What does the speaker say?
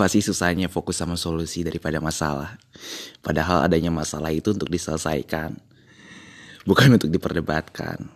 Apa sih susahnya fokus sama solusi daripada masalah? Padahal adanya masalah itu untuk diselesaikan, bukan untuk diperdebatkan.